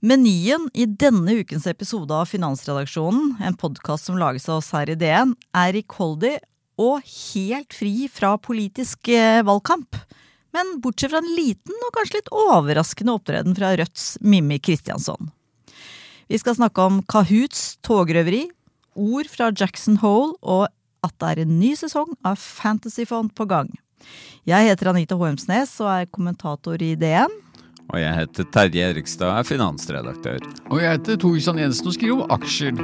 Menyen i denne ukens episode av Finansredaksjonen, en podkast som lages av oss her i DN, er rikholdig og helt fri fra politisk eh, valgkamp. Men bortsett fra en liten og kanskje litt overraskende opptreden fra Rødts Mimmi Kristiansson. Vi skal snakke om Kahoots togrøveri, ord fra Jackson Hole og at det er en ny sesong av Fantasyfond på gang. Jeg heter Anita Hoemsnes og er kommentator i DN. Og jeg heter Terje Erikstad, er finansredaktør. Og jeg heter Torgeir Jensen og skriver om aksjer.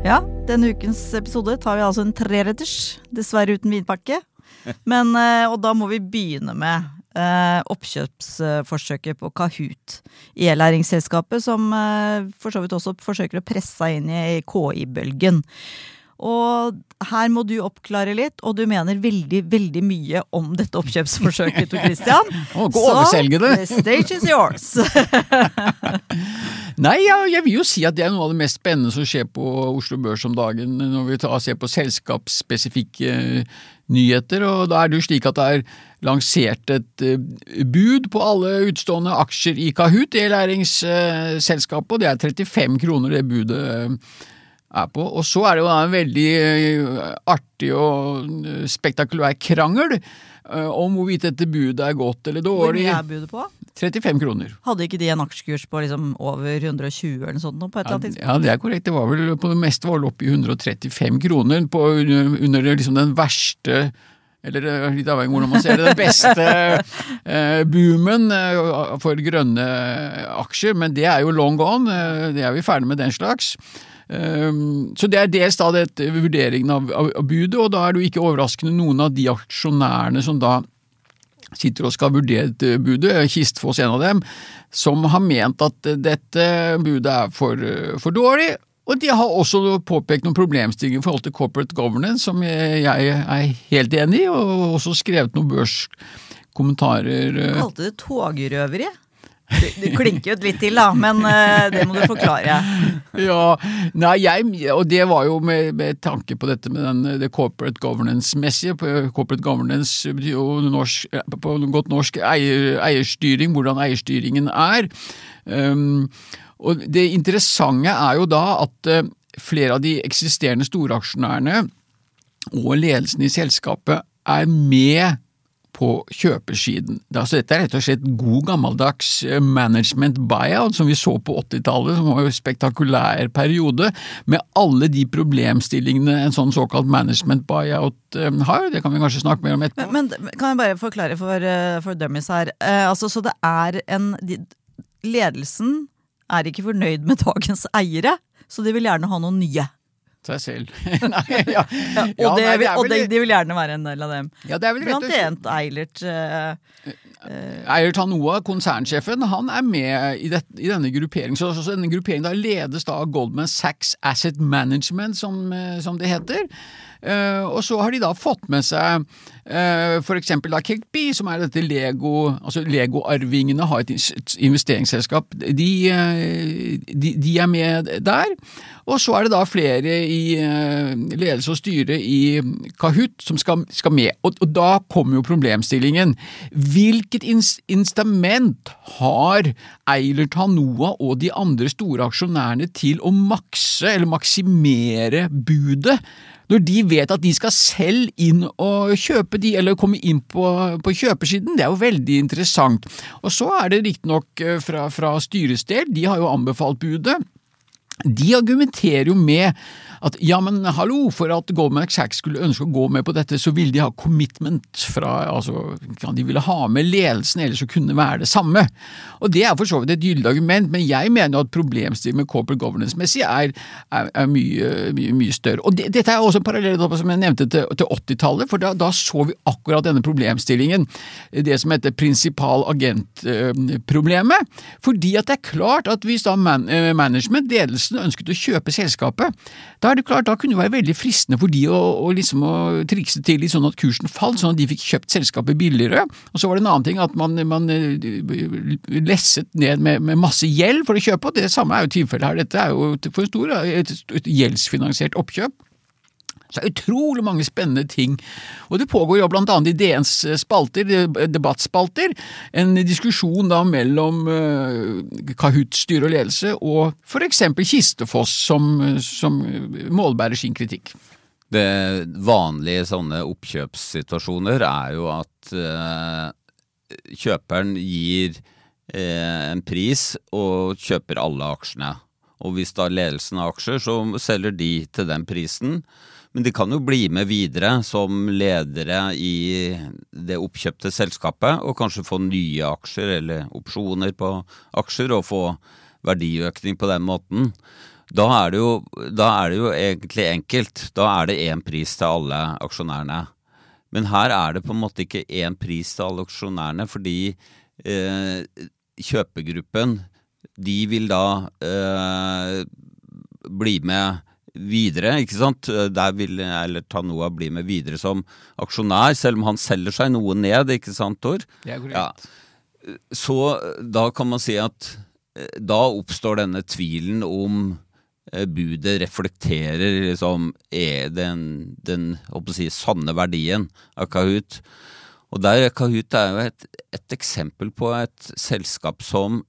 Ja, denne ukens episode tar vi altså en treretters, dessverre uten vinpakke. Men, eh, og da må vi begynne med eh, oppkjøpsforsøket på Kahoot. E-læringsselskapet som eh, for så vidt også forsøker å presse seg inn i KI-bølgen. Og her må du oppklare litt, og du mener veldig, veldig mye om dette oppkjøpsforsøket, Tor Christian. Å, gå og overselge det. the stage is yours. Nei, ja, jeg vil jo si at det er noe av det mest spennende som skjer på Oslo Børs om dagen, når vi tar, ser på selskapsspesifikke eh, nyheter. Og da er det jo slik at det er lansert et eh, bud på alle utstående aksjer i Kahoot, e-læringsselskapet, og det er 35 kroner det budet eh, er på. Og så er det jo en veldig eh, artig og eh, spektakulær krangel eh, om hvorvidt dette budet er godt eller Hvor dårlig. mye er budet på? 35 kroner. Hadde ikke de en aksjekurs på liksom over 120 eller noe sånt på et eller annet tidspunkt? ja, det er korrekt. Det var vel på det meste var det oppe i 135 kroner på, under liksom den verste eller litt avhengig av hvordan man ser det, den beste eh, boomen for grønne aksjer, men det er jo long gone. Det er vi ferdig med den slags. Um, Så det er dels da det vurderingen av, av, av budet, og da er det jo ikke overraskende noen av de aksjonærene som da sitter og skal vurdere dette budet, Kistfoss en av dem, som har ment at dette budet er for, for dårlig. Og de har også påpekt noen problemstillinger i forhold til corporate governance, som jeg er helt enig i, og også skrevet noen børskommentarer. Du kalte det togrøveri. Du, du klinker jo litt til, da, men eh, det må du forklare. Ja, nei, jeg, og det var jo med, med tanke på dette med den, det corporate governance-messige. Corporate governance betyr jo norsk, på godt norsk eier, eierstyring, hvordan eierstyringen er. Um, og det interessante er jo da at flere av de eksisterende storaksjonærene og ledelsen i selskapet er med på kjøpersiden. Altså, dette er rett og slett god gammeldags management buyout som vi så på 80-tallet, som var en spektakulær periode, med alle de problemstillingene en sånn såkalt management buyout har. Det kan vi kanskje snakke mer om etterpå. Men, men kan jeg bare forklare for, eh, for dummies her. Eh, altså, så det er en de, Ledelsen er ikke fornøyd med dagens eiere, så de vil gjerne ha noen nye. Seg selv. Nei, ja. Ja, og Ja, det, nei, det vel, og de, de vil gjerne være en del av dem. Ja, det er vel rett og slett Eilert uh, Eilert Hanoa, konsernsjefen, han er med i, det, i denne grupperingen. Så, så, så denne grupperingen da ledes da av Goldman Sachs Asset Management, som, eh, som det heter. Eh, og så har de da fått med seg uh, for eksempel da Kickbee, som er dette Lego altså Lego-arvingene har et investeringsselskap. De, eh, de, de er med der. Og så er det da flere i eh, ledelse og styre i Kahoot som skal, skal med. Og, og da kommer jo problemstillingen. Hvilket instrument har Eilert Hanoa og de andre store aksjonærene til å makse eller maksimere budet? Når de vet at de skal selv inn og kjøpe de, eller komme inn på, på kjøpersiden, det er jo veldig interessant. Og så er det riktignok eh, fra, fra styrets del, de har jo anbefalt budet. De argumenterer jo med at ja, men hallo, for at Goldman Sachs skulle ønske å gå med på dette, så ville de ha commitment fra altså, De ville ha med ledelsen, ellers så kunne det være det samme. Og Det er for så vidt et gyldig argument, men jeg mener at problemstillingen med corporate governance-messig er, er, er mye, mye, mye, større. Og det, Dette er også en parallell som jeg nevnte til, til 80-tallet, for da, da, så vi akkurat denne problemstillingen. Det som heter prinsipal agent-problemet. Fordi at det er klart at hvis da man, eh, management, ledelsen, ønsket å kjøpe selskapet, da er det klart, da kunne det være veldig fristende for de å, å, liksom å trikse til litt sånn at kursen falt, sånn at de fikk kjøpt selskapet billigere. Og så var det en annen ting at man, man eh, lesset ned med, med, masse gjeld for å kjøpe, og det samme er jo tilfellet her. Dette er jo for stor, et, et gjeldsfinansiert oppkjøp. Så det er utrolig mange spennende ting. Og det pågår jo blant annet i DNs spalter, debattspalter, en diskusjon da mellom uh, Kahoot styre og ledelse og for eksempel Kistefoss som, som målbærer sin kritikk. Det vanlige i sånne oppkjøpssituasjoner er jo at eh, kjøperen gir eh, en pris og kjøper alle aksjene. Og hvis da ledelsen har aksjer, så selger de til den prisen. Men de kan jo bli med videre som ledere i det oppkjøpte selskapet, og kanskje få nye aksjer eller opsjoner på aksjer, og få verdiøkning på den måten. Da er det jo, er det jo egentlig enkelt. Da er det én pris til alle aksjonærene. Men her er det på en måte ikke én pris til alle aksjonærene, fordi eh, kjøpegruppen de vil da eh, bli med videre, ikke sant. Der vil eller Tanoa bli med videre som aksjonær, selv om han selger seg noe ned, ikke sant, Tor? Det er korrekt. Ja. Så da kan man si at eh, da oppstår denne tvilen om eh, budet reflekterer liksom den, den si, sanne verdien av Kahoot. Og der Kahoot er jo et, et eksempel på et selskap som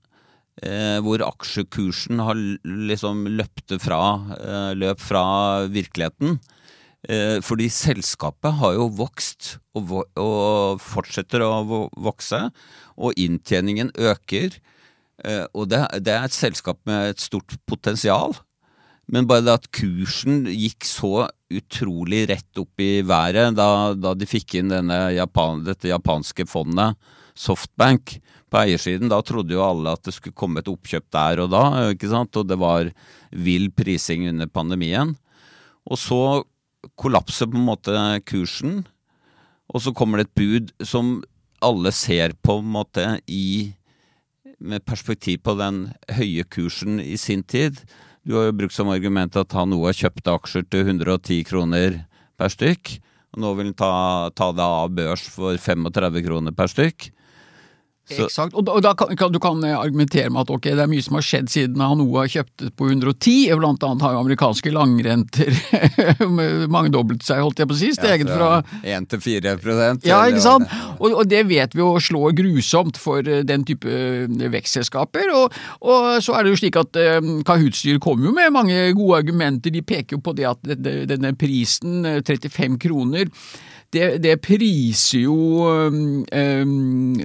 Eh, hvor aksjekursen har liksom løpt fra, eh, løp fra virkeligheten. Eh, fordi selskapet har jo vokst og, og, fortsetter å vokse, og inntjeningen øker. Eh, og det, det, er et selskap med et stort potensial. Men bare det at kursen gikk så utrolig rett opp i været da, da de fikk inn Japan, dette japanske fondet, Softbank, på eiersiden. Da trodde jo alle at det skulle komme et oppkjøp der og da, ikke sant? og det var vill prising under pandemien. Og så kollapser på en måte kursen, og så kommer det et bud som alle ser på en måte i med perspektiv på den høye kursen i sin tid. Du har jo brukt som argument at han nå har kjøpt aksjer til 110 kroner per stykk. Og nå vil han ta, ta det av børs for 35 kroner per stykk. Eksakt. Og da, og da kan, du kan eh, argumentere med at ok, det er mye som har skjedd siden Hanoa kjøpte på 110. Blant annet har jo amerikanske langrenter mangedoblet seg, holdt jeg på å si. Steget fra 1 til 4 prosent. Ja, ikke sant. Og, og, det vet vi jo slår grusomt for eh, den type eh, vekstselskaper. Og, og, så er det jo slik at uh, Kahoot-styret kommer jo med mange gode argumenter. De peker jo på det at denne prisen, 35 kroner det, det, priser jo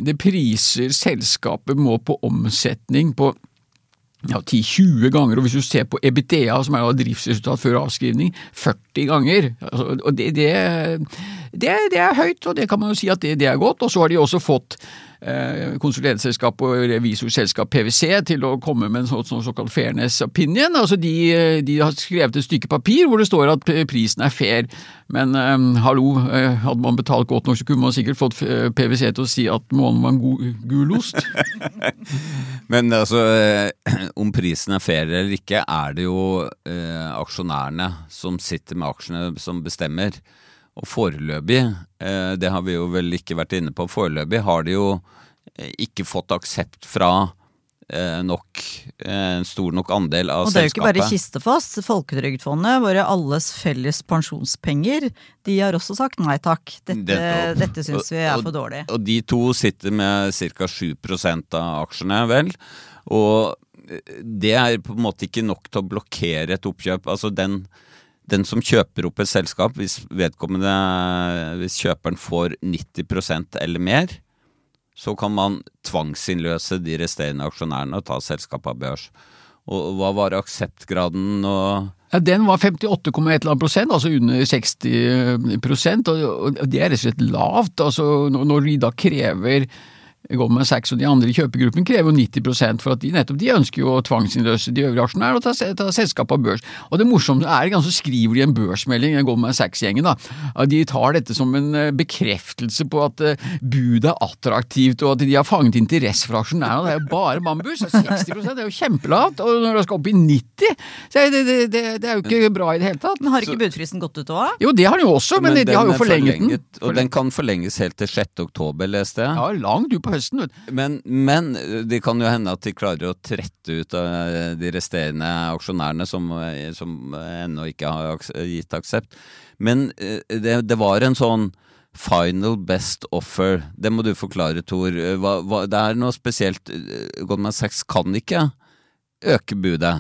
Det priser selskapet må på omsetning på ja, 10-20 ganger, og hvis du ser på EBITDA, som er driftsresultat før avskrivning, 40 ganger. Altså, og det, det, det, det, er høyt, og det kan man jo si at det, er godt. Og så har de også fått Eh, konsulentselskap og revisorselskap PwC til å komme med en sånn, så, såkalt fairness opinion. Altså de, de, har skrevet et stykke papir hvor det står at prisen er fair, men eh, hallo, eh, hadde man betalt godt nok så kunne man sikkert fått PwC til å si at månen var en god gulost. men altså, om prisen er fair eller ikke, er det jo eh, aksjonærene som sitter med aksjene som bestemmer. Og foreløpig, eh, det har vi jo vel ikke vært inne på, foreløpig har de jo eh, ikke fått aksept fra eh, nok, en stor nok andel av selskapet. Og det er jo ikke bare Kistefoss. Folketrygdfondet, våre alles felles pensjonspenger, de har også sagt nei takk. Dette, dette syns vi er for dårlig. Og, og de to sitter med ca. 7% av aksjene, vel. Og det er på en måte ikke nok til å blokkere et oppkjøp. Altså den den som kjøper opp et selskap, hvis vedkommende, hvis kjøperen får 90% eller mer, så kan man tvangsinnløse de resterende aksjonærene og ta selskapet av børs. og hva var akseptgraden og Ja, Den var 58,1 prosent, altså under 60 prosent, og det er rett og slett lavt. altså Når de da krever Goldman Sachs og de andre i kjøpegruppen krever jo 90% for at de nettopp de ønsker jo å tvangsinnløse de øvrige aksjonærene og ta, ta selskapet av børs. Og det morsomme er at så skriver de en børsmelding, Goldman Sachs-gjengen, da. at de tar dette som en eh, bekreftelse på at eh, budet er attraktivt og at de har fanget interesse fra aksjonærene. Det er jo bare bambus. 60 det er jo kjempelavt. Og når det skal opp i 90 så er det, det, det, det er jo ikke bra i det hele tatt. Men har ikke budfristen gått ut òg? Jo, det har den jo også, men, de har jo forlenget, forlenget, den. Og den kan forlenges helt til 6. oktober, leste jeg. Ja, langt ut på høsten. Men, men det kan jo hende at de klarer å trette ut av de resterende aksjonærene som, som ennå ikke har gitt aksept. Men eh, det, det var en sånn final best offer. Det må du forklare, Tor. Hva, hva, det er noe spesielt. Goldman Sachs kan ikke øke budet.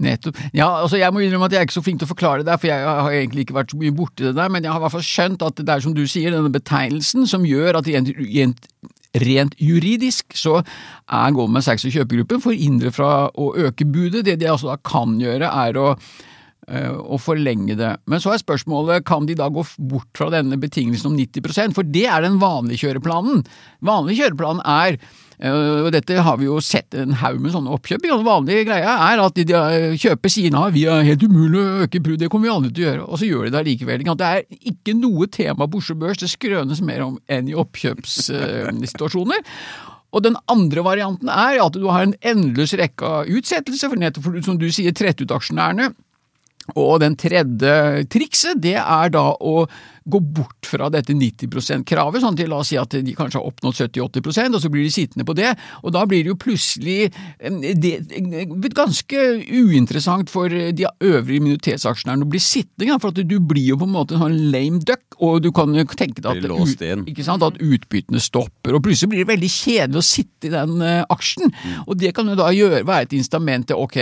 Nettopp. Ja, altså Jeg må innrømme at jeg er ikke så flink til å forklare det, der, for jeg har egentlig ikke vært så mye borti det der, men jeg har i hvert fall skjønt at det er som du sier, denne betegnelsen som gjør at rent, juridisk så er Goldman Sachs og kjøpegruppen forhindret fra å øke budet. Det de altså da kan gjøre, er å eh, å forlenge det. Men så er spørsmålet kan de da gå bort fra denne betingelsen om 90% for det er den vanlige kjøreplanen. Vanlig kjøreplan er eh, og dette har vi jo sett en haug med sånne oppkjøp. Den vanlige greia er at de, eh, kjøper sier at vi er helt umulig å øke brud, det kommer vi aldri til å gjøre, og så gjør de det allikevel. Det er ikke noe tema på Oslo Børs det skrønes mer om enn i oppkjøpssituasjoner. Og den andre varianten er at du har en endeløs rekke av utsettelser, for nettopp som du sier, trette ut aksjonærene. Og den tredje trikset, det er da å gå bort fra dette 90 %-kravet, sånn til la oss si at de kanskje har oppnådd 70-80 og så blir de sittende på det. Og da blir det jo plutselig det, ganske uinteressant for de øvrige minoritetsaksjonærene å bli sittende, for at du blir jo på en måte en sånn lame duck, og du kan tenke deg at, ut- ikke sant, at utbyttene stopper, og plutselig blir det veldig kjedelig å sitte i den eh, aksjen. Og det kan jo da gjøre, være et instament til ok,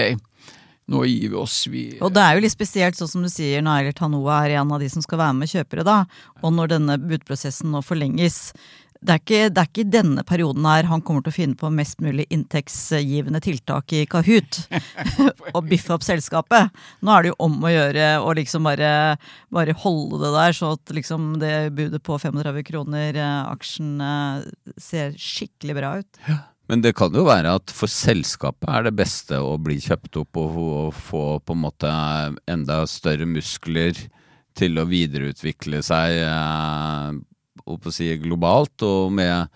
nå gir vi oss, vi Og det er jo litt spesielt, sånn som du sier, når Eilert Hanoa er en av de som skal være med kjøpere, da. Og når denne budprosessen nå forlenges. Det er, ikke, det er ikke i denne perioden her han kommer til å finne på mest mulig inntektsgivende tiltak i Kahoot. og biffe opp selskapet. Nå er det jo om å gjøre å liksom bare, bare holde det der, så at liksom det budet på 35 kroner, eh, aksjen eh, ser skikkelig bra ut. Men det kan jo være at for selskapet er det beste å bli kjøpt opp og, og få på en måte enda større muskler til å videreutvikle seg eh, å si globalt, og med,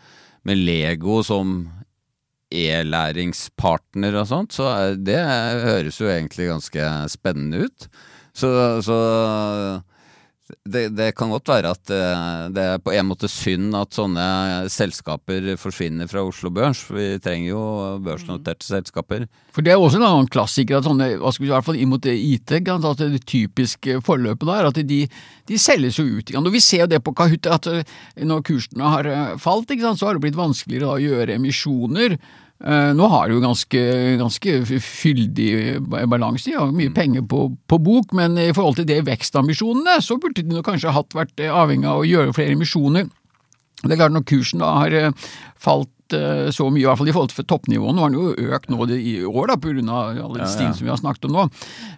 med Lego som e-læringspartner og sånt, så det høres jo egentlig ganske spennende ut. Så, så det, det kan godt være at eh, det er på en måte synd at sånne selskaper forsvinner fra Oslo Børs. for Vi trenger jo børsnoterte selskaper. For det er også en annen klassiker, at sånne, hva skal vi i hvert fall inn mot IT, at det typiske forløpet der, at de, de selges jo ut. Og vi ser jo det på Kahoot, at eh, når kursene har eh, falt, så har det blitt vanskeligere å gjøre emisjoner. Eh, Nå har du ganske, ganske fyldig balanse, de har mye penger på, på bok, men i forhold til det vekstambisjonene, så burde de kanskje hatt vært eh, avhengig av å gjøre flere emisjoner. Det er klart Når kursen da har eh, falt eh, så mye, i hvert fall i forhold til toppnivået, nå har den jo økt nå i år da, pga. alle de stigene som vi har snakket om nå.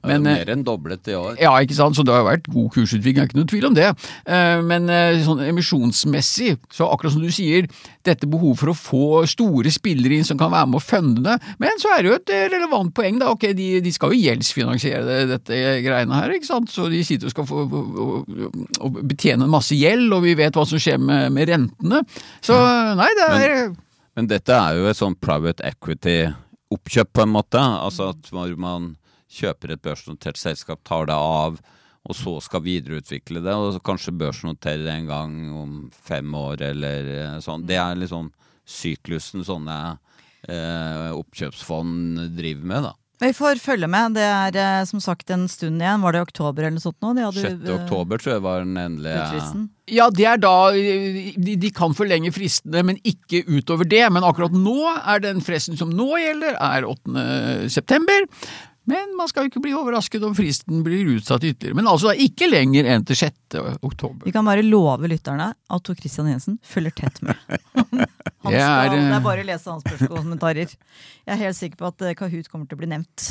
Men, eh, Mer enn doblet i år. ja, ikke sant, så det har vært god kursutvikling, det er ikke noe tvil om det. Eh, Men sånn emisjonsmessig, så akkurat som du sier, dette behovet for å få store spillere inn som kan være med å funde det, men så er det jo et relevant poeng, da. Ok, de, de skal jo gjeldsfinansiere det, dette greiene her, ikke sant, så de sitter og skal få og betjene en masse gjeld, og vi vet hva som skjer med, med rentene. Så nei, det er Men dette er jo et sånn private equity-oppkjøp, på en måte. Altså at hvor man kjøper et børsnotert selskap, tar det av, og så skal videreutvikle det, og så kanskje børsnotere det en gang om fem år eller eh, sånn. Det er liksom syklusen sånne eh, oppkjøpsfond driver med, da. Vi får følge med. Det er eh, som sagt en stund igjen. Var det i oktober eller noe sånt nå? De 6. eh, oktober tror jeg var den endelige utfristen. Ja, det er da de, de kan forlenge fristene, men ikke utover det. Men akkurat nå er den fristen som nå gjelder, er 8. september. Men man skal jo ikke bli overrasket om fristen blir utsatt ytterligere. Men altså ikke lenger enn til 6. oktober. Vi kan bare love lytterne at Tor Christian Jensen følger tett med. Han er, skal, det eh, er bare å lese hans spørsmålskommentarer. Jeg er helt sikker på at eh, Kahoot kommer til å bli nevnt.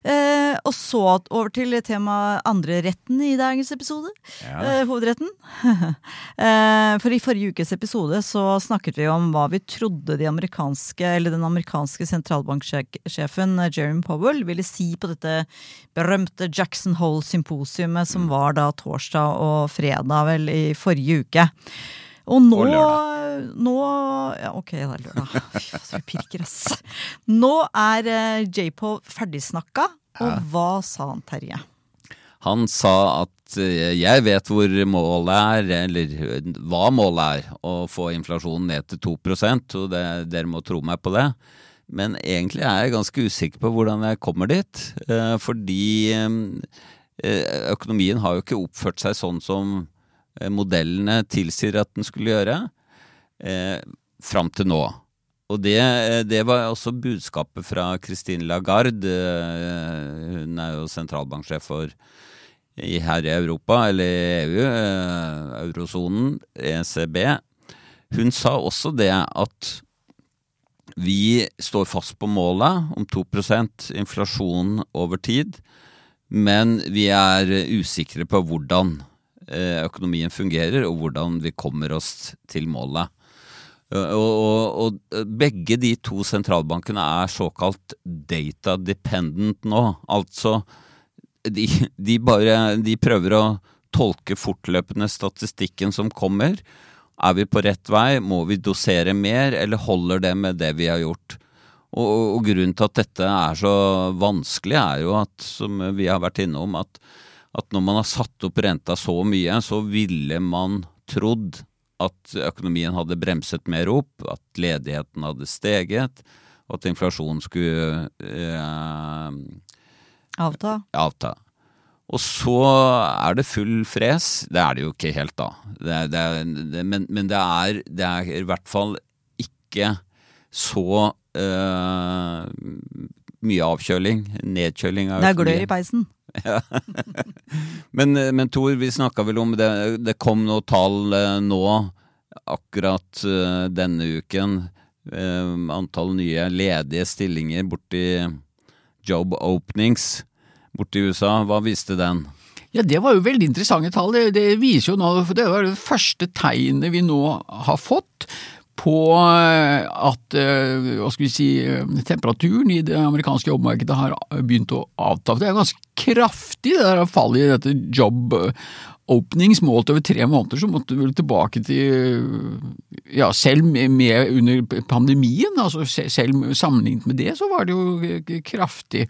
Eh, og så over til temaet andre retten i dagens episode. Eh, hovedretten. eh, for i forrige ukes episode så snakket vi om hva vi trodde de amerikanske, eller den amerikanske sentralbanksjefen Jeremy Powell ville si på dette berømte Jackson Hole-symposiumet som var da torsdag og fredag vel i forrige uke. Og nå, nå ja, Ok, det er lørdag. Fy, så vi pirker, ass. Nå er uh, J-Pow ferdigsnakka, og hva sa han, Terje? Han sa at eh, jeg vet hvor målet er, eller eh, hva målet er, å få inflasjonen ned til 2% og det, dere må tro meg på det. Men egentlig er jeg ganske usikker på hvordan jeg kommer dit. eh, Fordi eh, økonomien har jo ikke oppført seg sånn som eh, modellene tilsier at den skulle gjøre, eh, fram til nå. Og det, eh, det var også budskapet fra Christine Lagarde. eh, Hun er jo sentralbanksjef for her i Europa, eller EU, eh, eurosonen, ECB. Hun sa også det at vi står fast på målet om 2% inflasjon over tid, men vi er usikre på hvordan økonomien fungerer og hvordan vi kommer oss til målet. Og, og, og begge de to sentralbankene er såkalt data dependent nå. Altså de, de bare de prøver å tolke fortløpende statistikken som kommer. Er vi på rett vei? Må vi dosere mer, eller holder det med det vi har gjort? Og, og grunnen til at dette er så vanskelig, er jo at, som vi har vært innom, at, at når man har satt opp renta så mye, så ville man trodd at økonomien hadde bremset mer opp, at ledigheten hadde steget, og at inflasjonen skulle eh, Avta? avta. Og så er det full fres. Det er det jo ikke helt, da. Det, er- det, er- det, men men det, er, det er i hvert fall ikke så eh, mye avkjøling. Nedkjøling av økonomien. Det er glør i peisen. Men, men Tor, vi snakka vel om det, det kom noe tall eh, nå, akkurat eh, denne uken. Eh, antall nye ledige stillinger borti job openings borti USA. Hva viste den? Ja, det var jo veldig interessante tall. Det, det viser jo nå, det var det første tegnet vi nå har fått på eh, at eh, hva skal vi si, eh, temperaturen i det amerikanske jobbmarkedet har begynt å avta. Det er ganske kraftig det der fallet i dette job openings målt over tre måneder, så måtte du vel tilbake til Ja, selv med, under pandemien, altså selv sammenlignet med det, så var det jo kraftig.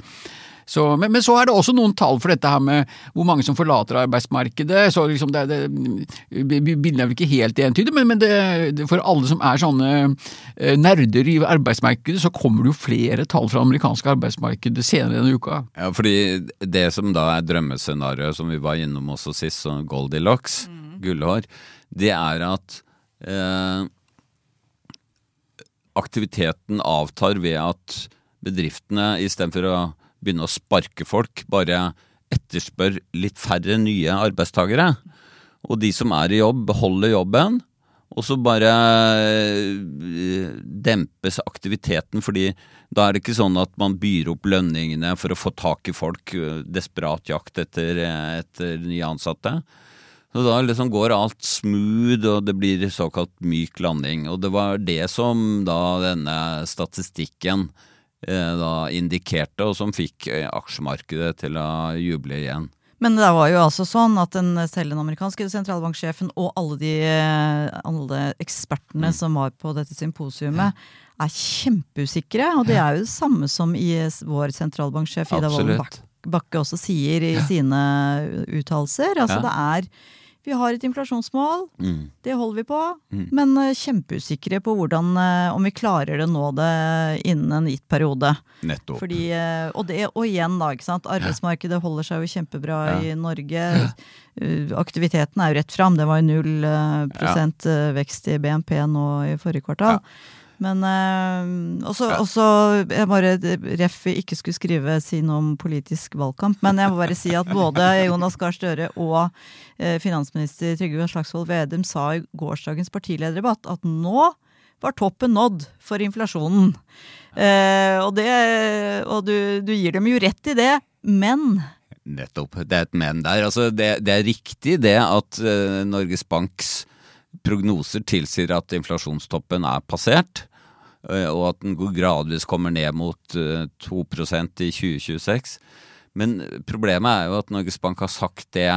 Så, men, men så er det også noen tall for dette her med hvor mange som forlater arbeidsmarkedet. så liksom det, det, Bildet er vel ikke helt entydig, men, men det, det, for alle som er sånne eh, nerder i arbeidsmarkedet, så kommer det jo flere tall fra det amerikanske arbeidsmarkedet senere denne uka. Ja, fordi det som da er drømmescenarioet som vi var innom også sist, som Goldilocks, gullhår, det er at eh, aktiviteten avtar ved at bedriftene istedenfor å begynne å sparke folk, bare etterspør litt færre nye arbeidstagere. Og de som er i jobb, beholder jobben. Og så bare eh, dempes aktiviteten, fordi da er det ikke sånn at man byr opp lønningene for å få tak i folk, eh, desperat jakt etter, eh, etter nye ansatte. Så da liksom går alt smooth, og det blir såkalt myk landing. Og det var det som da denne statistikken da indikerte, og som fikk eh, aksjemarkedet til å juble igjen. Men det var jo altså sånn at den, selv den amerikanske sentralbanksjefen og alle de eh, alle ekspertene Mm. som var på dette symposiumet, er kjempeusikre. Og det er jo det samme som i vår sentralbanksjef Ida Wolden Bakke også sier i sine uttalelser. Altså Ja. det er Vi har et inflasjonsmål, Mm. det holder vi på, Mm. men eh, kjempeusikre på hvordan, eh, om vi klarer det nå det innen en gitt periode. Nettopp. Fordi, eh, og, det, og igjen, da. ikke sant? Arbeidsmarkedet holder seg jo kjempebra Ja. i Norge. Ja. Aktiviteten er jo rett fram. Det var jo null prosent ja. vekst i BNP nå i forrige kvartal. Men øh, også, også Jeg bare ref ikke skulle skrive sin om politisk valgkamp, men jeg må bare si at både Jonas Gahr Støre og øh, finansminister Trygve Slagsvold Vedum sa i gårsdagens partilederdebatt at nå var toppen nådd for inflasjonen. Eh, og det, og du, du gir dem jo rett i det, men Nettopp. Det er et men der. Altså, det, det er riktig det at eh, Norges Banks prognoser tilsier at inflasjonstoppen er passert, og at den gradvis kommer ned mot eh, 2% i 2026. Men problemet er jo at Norges Bank har sagt det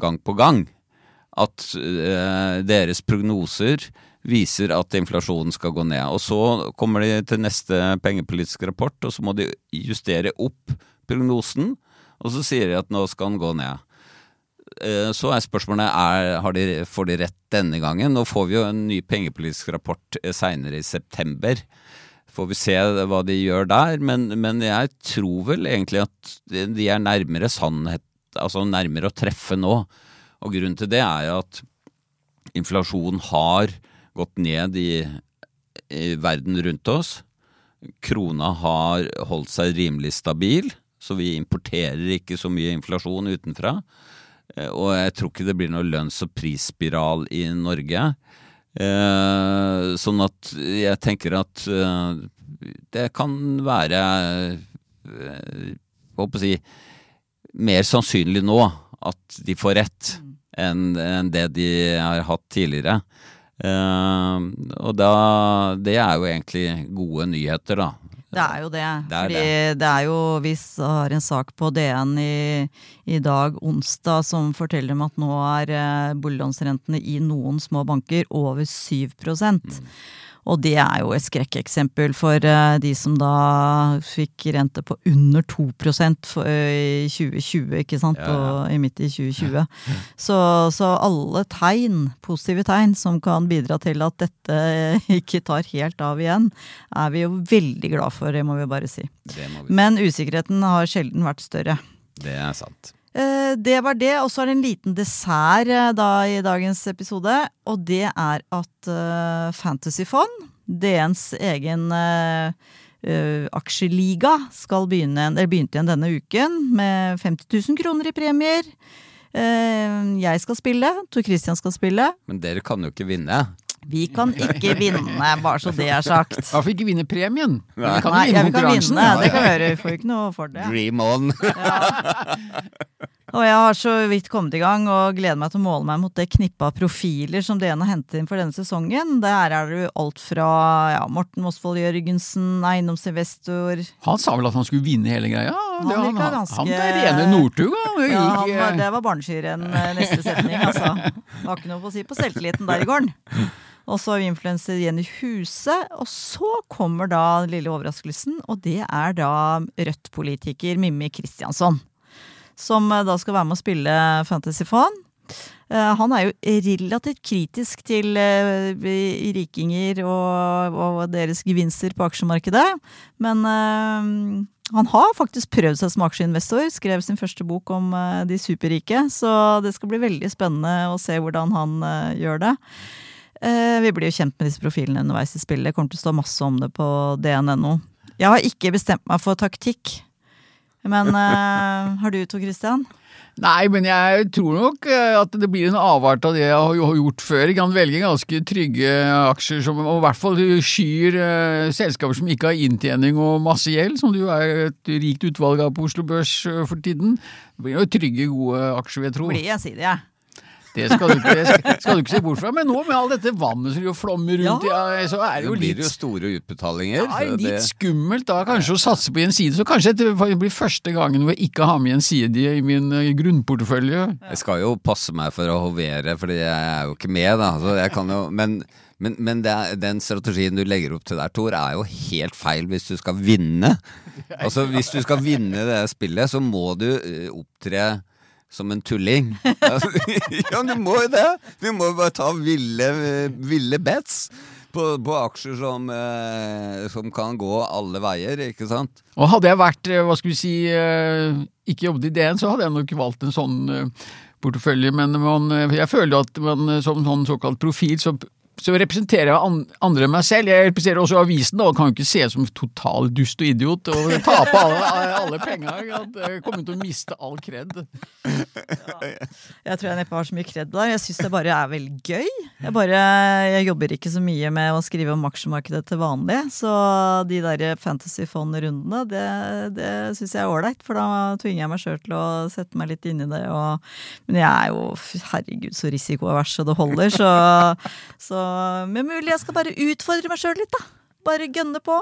gang på gang. At eh, deres prognoser viser at inflasjonen skal gå ned. Og så kommer de til neste pengepolitiske rapport, og så må de justere opp prognosen. Og så sier de at nå skal den gå ned. Eh, Så er spørsmålet er, de, får de rett denne gangen. Nå får vi jo en ny pengepolitisk rapport seinere i september. Får vi se hva de gjør der, men, men jeg tror vel egentlig at de er nærmere sannhet, altså nærmere å treffe nå. Og grunnen til det er jo at inflasjonen har gått ned i, i verden rundt oss. Krona har holdt seg rimelig stabil, så vi importerer ikke så mye inflasjon utenfra. Eh, Og jeg tror ikke det blir noe lønns- og prisspiral i Norge. Eh, sånn at jeg tenker at eh, det kan være eh, Hva jeg si mer sannsynlig nå at de får rett enn enn det de har hatt tidligere. Og da Det er jo egentlig gode nyheter, da. Det er jo det. Det er fordi det. er jo Vi har en sak på DN i, i dag, onsdag, som forteller om at nå er eh, boliglånsrentene i noen små banker over 7 Mm. Og det er jo et skrekkeksempel for eh, de som da fikk rente på under 2 for, eh, i 2020, ikke sant, Ja, på, ja. i midt i 2020. Så, så alle tegn, positive tegn, som kan bidra til at dette ikke tar helt av igjen, er vi jo veldig glad for, det må vi bare si. Vi, Men usikkerheten har sjelden vært større. det er sant. Eh, Det var det, og så er det en liten dessert eh, da i dagens episode. Og det er at Fantasy Fantasyfond, DNs egen eh, eh, aksjeliga, skal begynne, eller begynte igjen denne uken med 50 000 kroner i premier. Uh, jeg skal spille, Tor Christian skal spille. Men dere kan jo ikke vinne. Vi kan ikke vinne, bare så det er sagt. Hvorfor ikke vinne premien? Nei, vi kan Nei, ja, vinne vi kan vinne, det kan vi gjøre. Vi får jo ikke noe for det. Dream on! Og jeg har så vidt kommet i gang og gleder meg til å måle meg mot det knippet av profiler som DN har hentet inn for denne sesongen. Der er det jo alt fra ja, Morten Mosvold Jørgensen, eiendomsinvestor Han sa vel at han skulle vinne hele greia? Han Det, han, han, ganske- han er rene Northug, han. Ja, han, det var barneskirenn eh, neste setning, altså. Det var ikke noe å si på selvtilliten der i gården. Og så har vi influenser Jenny Huse, og så kommer da den lille overraskelsen, og det er da Rødt-politiker Mimmi Kristiansson. Som eh, da skal være med å spille Fantasy Fan. Eh, Han er jo relativt kritisk til eh, rikinger og, og deres gevinster på aksjemarkedet. Men han har faktisk prøvd seg som aksjeinvestor. Skrev sin første bok om de superrike. Så det skal bli veldig spennende å se hvordan han gjør det. Vi blir jo kjent med disse profilene underveis i spillet. Det kommer til å stå masse om det på dn.no. Jeg har ikke bestemt meg for taktikk. Men uh, har du to, Christian? Nei, men jeg tror nok eh, at det blir en avart av det jeg har gjort før. Jeg kan velge ganske trygge aksjer som og i hvert fall skyr uh, selskaper som ikke har inntjening og masse gjeld, som det jo er et rikt utvalg av på Oslo Børs for tiden. Det blir jo trygge, gode aksjer, vil jeg tro. Blir jeg si det, jeg. Det skal du, ikke, det skal, du ikke se bort fra. Men nå med all dette vannet som jo flommer rundt, ja. så er det jo blir litt det jo store utbetalinger. ja, litt det- skummelt da kanskje å satse på Gjensidige, så kanskje det blir første gangen hvor jeg ikke har med Gjensidige i min eh, grunnportefølje. Jeg skal jo passe meg for å hovere, fordi jeg er jo ikke med, da. Så jeg kan jo, men men, men er, den strategien du legger opp til der, Tor, er jo helt feil hvis du skal vinne. Altså Hvis du skal vinne det spillet, så må du eh, opptre som en tulling. Ja, du må jo det! Du må jo bare ta ville, ville bets på, på aksjer som, eh, som kan gå alle veier, ikke sant? Og hadde jeg vært, eh, hva skal vi si, eh, ikke jobbet i DN, så hadde jeg nok valgt en sånn eh, portefølje, men man, eh, jeg føler at man som sånn såkalt profil, så, så representerer jeg andre enn meg selv. Jeg representerer også avisen, da, og kan jo ikke se ut som total dust og idiot og tape alle, alle penga. Jeg kommer til å miste all kred. Jeg tror jeg neppe har så mye kred der. Jeg syns det bare er veldig gøy. Jeg, bare, jeg jobber ikke så mye med å skrive om aksjemarkedet til vanlig, så de der fantasy fund-rundene, det, det syns jeg er ålreit. For da tvinger jeg meg sjøl til å sette meg litt inn i det. Og, men jeg er jo herregud så risikoavers så det holder, så, så Men mulig jeg skal bare utfordre meg sjøl litt, da. Bare gønne på.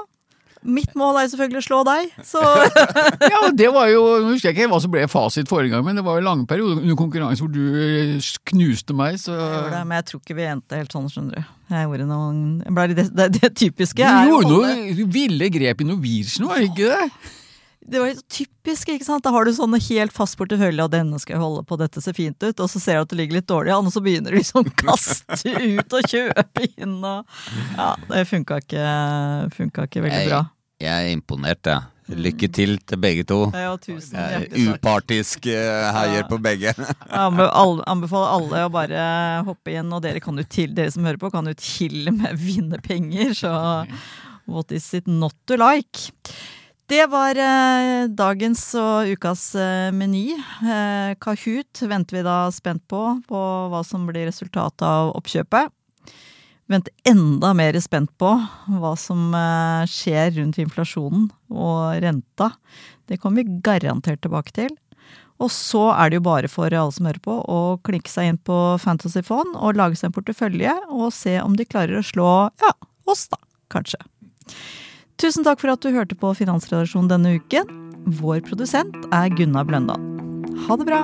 Mitt mål er selvfølgelig å slå deg, så Ja, og det var jo, Nå husker jeg ikke hva som ble fasit forrige gang, men det var jo lange perioder under konkurranse hvor du eh, knuste meg, så Jeg gjorde det, men jeg tror ikke vi endte helt sånn, skjønner du. Jeg gjorde noen det, det, det typiske Du gjorde noen noe ville grep i Norwegian, var det ikke det? Det var typisk, ikke sant. Da har du sånne helt fast portefølje, og denne skal jeg holde på, dette ser fint ut, og så ser du at det ligger litt dårlig an, og så begynner du liksom å kaste ut og kjøpe inn og Ja, det funka ikke, funka ikke veldig bra. Jeg, jeg er imponert, jeg. Lykke til til begge to. Ja, tusen hjertelig er upartisk eh, heier på begge. Jeg anbefaler alle å bare hoppe inn, og dere, kan jo til, dere som hører på, kan jo til og med vinne penger, så what is it not to like? Det var eh, dagens og ukas eh, meny. Eh, Kahoot venter vi da spent på, på hva som blir resultatet av oppkjøpet. Venter enda mer spent på hva som eh, skjer rundt inflasjonen og renta. Det kommer vi garantert tilbake til. Og så er det jo bare for alle som hører på, å klikke seg inn på Fantasy Fond og lage seg en portefølje, og se om de klarer å slå ja, oss, da, kanskje. Tusen takk for at du hørte på Finansredaksjonen denne uken. Vår produsent er Gunnar Bløndal. Ha det bra!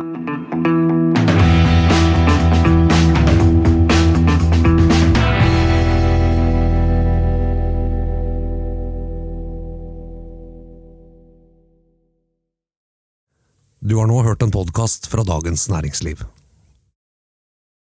Du har nå hørt en podkast fra Dagens Næringsliv.